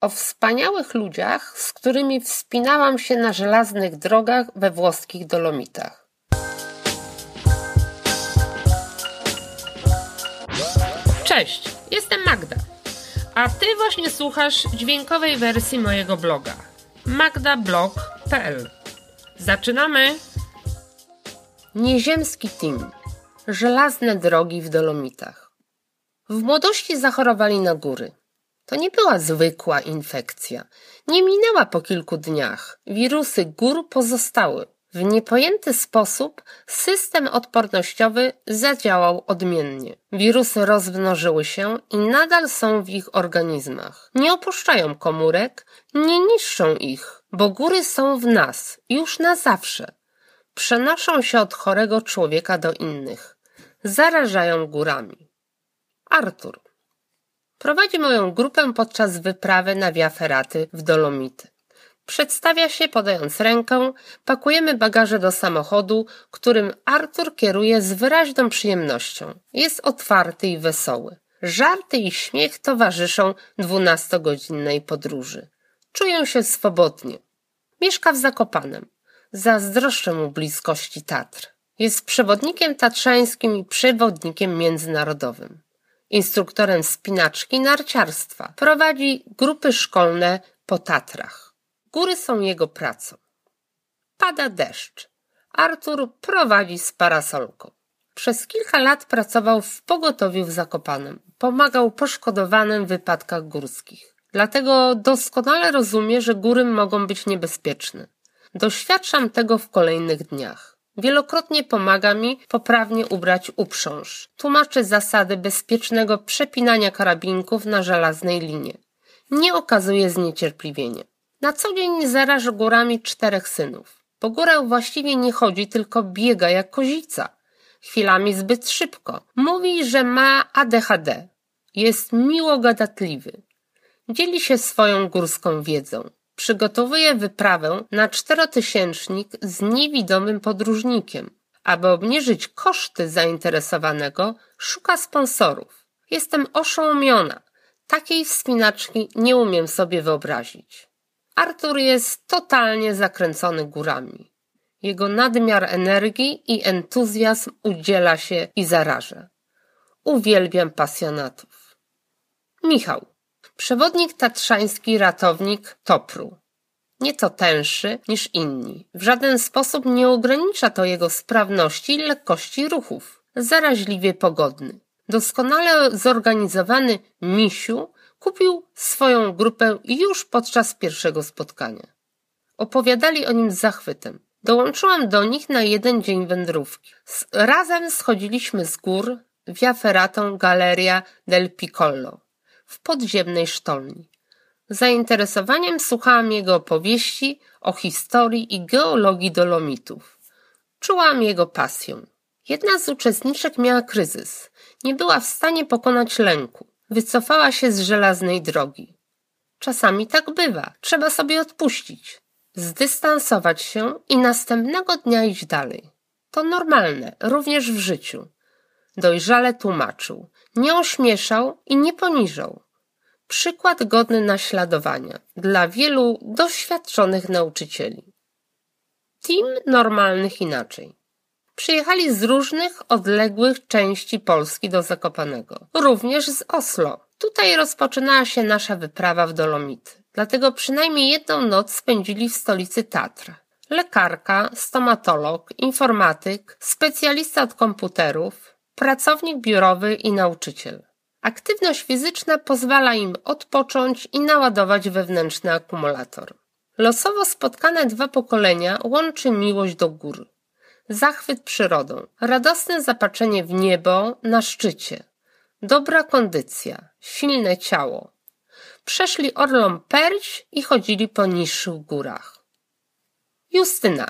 o wspaniałych ludziach, z którymi wspinałam się na żelaznych drogach we włoskich Dolomitach. Cześć, jestem Magda, a ty właśnie słuchasz dźwiękowej wersji mojego bloga magdablog.pl. Zaczynamy! Nieziemski team. Żelazne drogi w Dolomitach. W młodości zachorowali na góry. To nie była zwykła infekcja. Nie minęła po kilku dniach. Wirusy gór pozostały. W niepojęty sposób system odpornościowy zadziałał odmiennie. Wirusy rozmnożyły się i nadal są w ich organizmach. Nie opuszczają komórek, nie niszczą ich, bo góry są w nas już na zawsze. Przenoszą się od chorego człowieka do innych. Zarażają górami. Artur prowadzi moją grupę podczas wyprawy na Wiaferaty w Dolomity. Przedstawia się podając rękę, pakujemy bagaże do samochodu, którym Artur kieruje z wyraźną przyjemnością. Jest otwarty i wesoły. Żarty i śmiech towarzyszą dwunastogodzinnej podróży. Czuję się swobodnie. Mieszka w Zakopanem. Zazdroszczę mu bliskości Tatr. Jest przewodnikiem tatrzańskim i przewodnikiem międzynarodowym. Instruktorem spinaczki narciarstwa. Prowadzi grupy szkolne po Tatrach. Góry są jego pracą. Pada deszcz. Artur prowadzi z parasolką. Przez kilka lat pracował w pogotowiu w Zakopanem. Pomagał poszkodowanym w wypadkach górskich. Dlatego doskonale rozumie, że góry mogą być niebezpieczne. Doświadczam tego w kolejnych dniach. Wielokrotnie pomaga mi poprawnie ubrać uprząż. Tłumaczy zasady bezpiecznego przepinania karabinków na żelaznej linie. Nie okazuje zniecierpliwienia. Na co dzień zaraża górami czterech synów. Po górach właściwie nie chodzi, tylko biega jak kozica. Chwilami zbyt szybko. Mówi, że ma ADHD. Jest miło gadatliwy. Dzieli się swoją górską wiedzą. Przygotowuje wyprawę na czterotysięcznik z niewidomym podróżnikiem. Aby obniżyć koszty zainteresowanego, szuka sponsorów. Jestem oszołomiona. Takiej wspinaczki nie umiem sobie wyobrazić. Artur jest totalnie zakręcony górami. Jego nadmiar energii i entuzjazm udziela się i zaraża. Uwielbiam pasjonatów. Michał, przewodnik tatrzański ratownik Topru. Nieco tęższy niż inni. W żaden sposób nie ogranicza to jego sprawności i lekkości ruchów. Zaraźliwie pogodny. Doskonale zorganizowany misiu kupił swoją grupę już podczas pierwszego spotkania. Opowiadali o nim z zachwytem. Dołączyłam do nich na jeden dzień wędrówki. Razem schodziliśmy z gór via ferratą Galeria del Piccolo w podziemnej sztolni. Zainteresowaniem słuchałam jego opowieści o historii i geologii dolomitów. Czułam jego pasję. Jedna z uczestniczek miała kryzys. Nie była w stanie pokonać lęku. Wycofała się z żelaznej drogi. Czasami tak bywa. Trzeba sobie odpuścić, zdystansować się i następnego dnia iść dalej. To normalne, również w życiu. Dojrzale tłumaczył, nie ośmieszał i nie poniżał. Przykład godny naśladowania dla wielu doświadczonych nauczycieli. Team normalnych inaczej. Przyjechali z różnych odległych części Polski do Zakopanego, również z Oslo. Tutaj rozpoczynała się nasza wyprawa w Dolomity. Dlatego przynajmniej jedną noc spędzili w stolicy Tatr. Lekarka, stomatolog, informatyk, specjalista od komputerów, pracownik biurowy i nauczyciel. Aktywność fizyczna pozwala im odpocząć i naładować wewnętrzny akumulator. Losowo spotkane dwa pokolenia łączy miłość do gór zachwyt przyrodą, radosne zapatrzenie w niebo na szczycie, dobra kondycja, silne ciało. Przeszli orlą perć i chodzili po niższych górach. Justyna,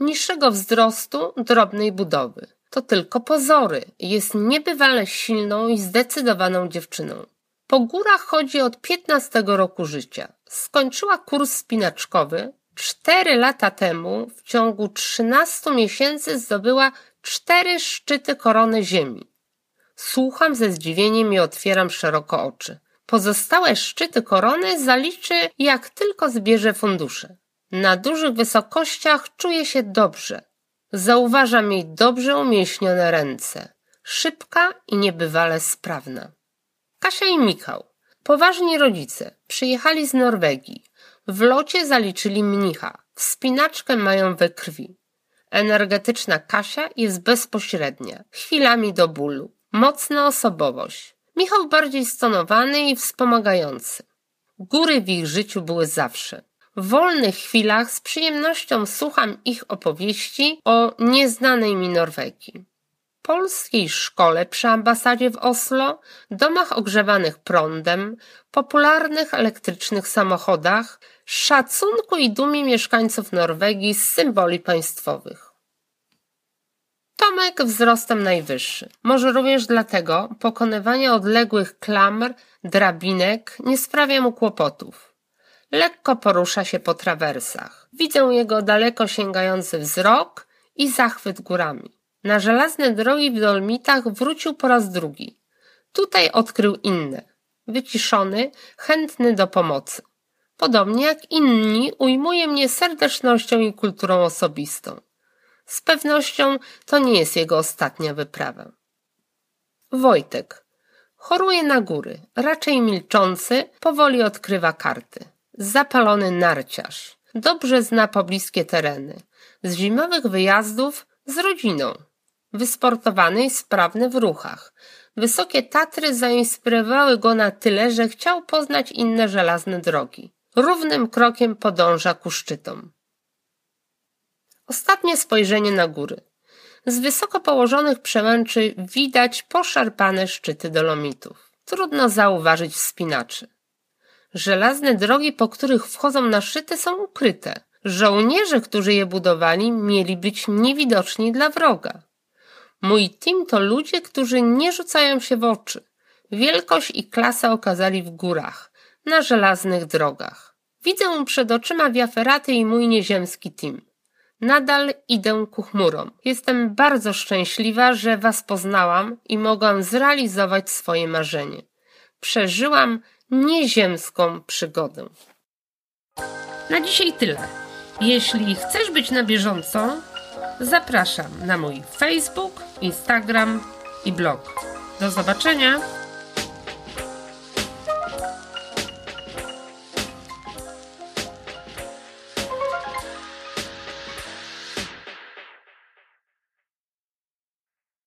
niższego wzrostu, drobnej budowy. To tylko pozory. Jest niebywale silną i zdecydowaną dziewczyną. Po górach chodzi od 15 roku życia. Skończyła kurs spinaczkowy, Cztery lata temu w ciągu trzynastu miesięcy zdobyła cztery szczyty korony ziemi. Słucham ze zdziwieniem i otwieram szeroko oczy. Pozostałe szczyty korony zaliczy jak tylko zbierze fundusze. Na dużych wysokościach czuje się dobrze. Zauważam jej dobrze umieśnione ręce. Szybka i niebywale sprawna. Kasia i Michał, poważni rodzice, przyjechali z Norwegii. W locie zaliczyli mnicha. Wspinaczkę mają we krwi. Energetyczna Kasia jest bezpośrednia, chwilami do bólu. Mocna osobowość. Michał bardziej stonowany i wspomagający. Góry w ich życiu były zawsze. W wolnych chwilach z przyjemnością słucham ich opowieści o nieznanej mi Norwegii. Polskiej szkole przy ambasadzie w Oslo, domach ogrzewanych prądem, popularnych elektrycznych samochodach, szacunku i dumie mieszkańców Norwegii z symboli państwowych. Tomek wzrostem najwyższy. Może również dlatego pokonywanie odległych klamr, drabinek nie sprawia mu kłopotów. Lekko porusza się po trawersach. Widzę jego daleko sięgający wzrok i zachwyt górami. Na żelazne drogi w Dolmitach wrócił po raz drugi. Tutaj odkrył inne. Wyciszony, chętny do pomocy. Podobnie jak inni ujmuje mnie serdecznością i kulturą osobistą. Z pewnością to nie jest jego ostatnia wyprawa. Wojtek. Choruje na góry, raczej milczący, powoli odkrywa karty. Zapalony narciarz. Dobrze zna pobliskie tereny. Z zimowych wyjazdów z rodziną. Wysportowany i sprawny w ruchach. Wysokie Tatry zainspirowały go na tyle, że chciał poznać inne żelazne drogi. Równym krokiem podąża ku szczytom. Ostatnie spojrzenie na góry. Z wysoko położonych przełęczy widać poszarpane szczyty dolomitów. Trudno zauważyć wspinaczy. Żelazne drogi, po których wchodzą na szczyty, są ukryte. Żołnierze, którzy je budowali, mieli być niewidoczni dla wroga. Mój team to ludzie, którzy nie rzucają się w oczy. Wielkość i klasę okazali w górach, na żelaznych drogach. Widzę przed oczyma wiaferaty i mój nieziemski team. Nadal idę ku chmurom. Jestem bardzo szczęśliwa, że Was poznałam i mogłam zrealizować swoje marzenie. Przeżyłam nieziemską przygodę. Na dzisiaj tyle. Jeśli chcesz być na bieżąco, zapraszam na mój Facebook, Instagram i blog. Do zobaczenia!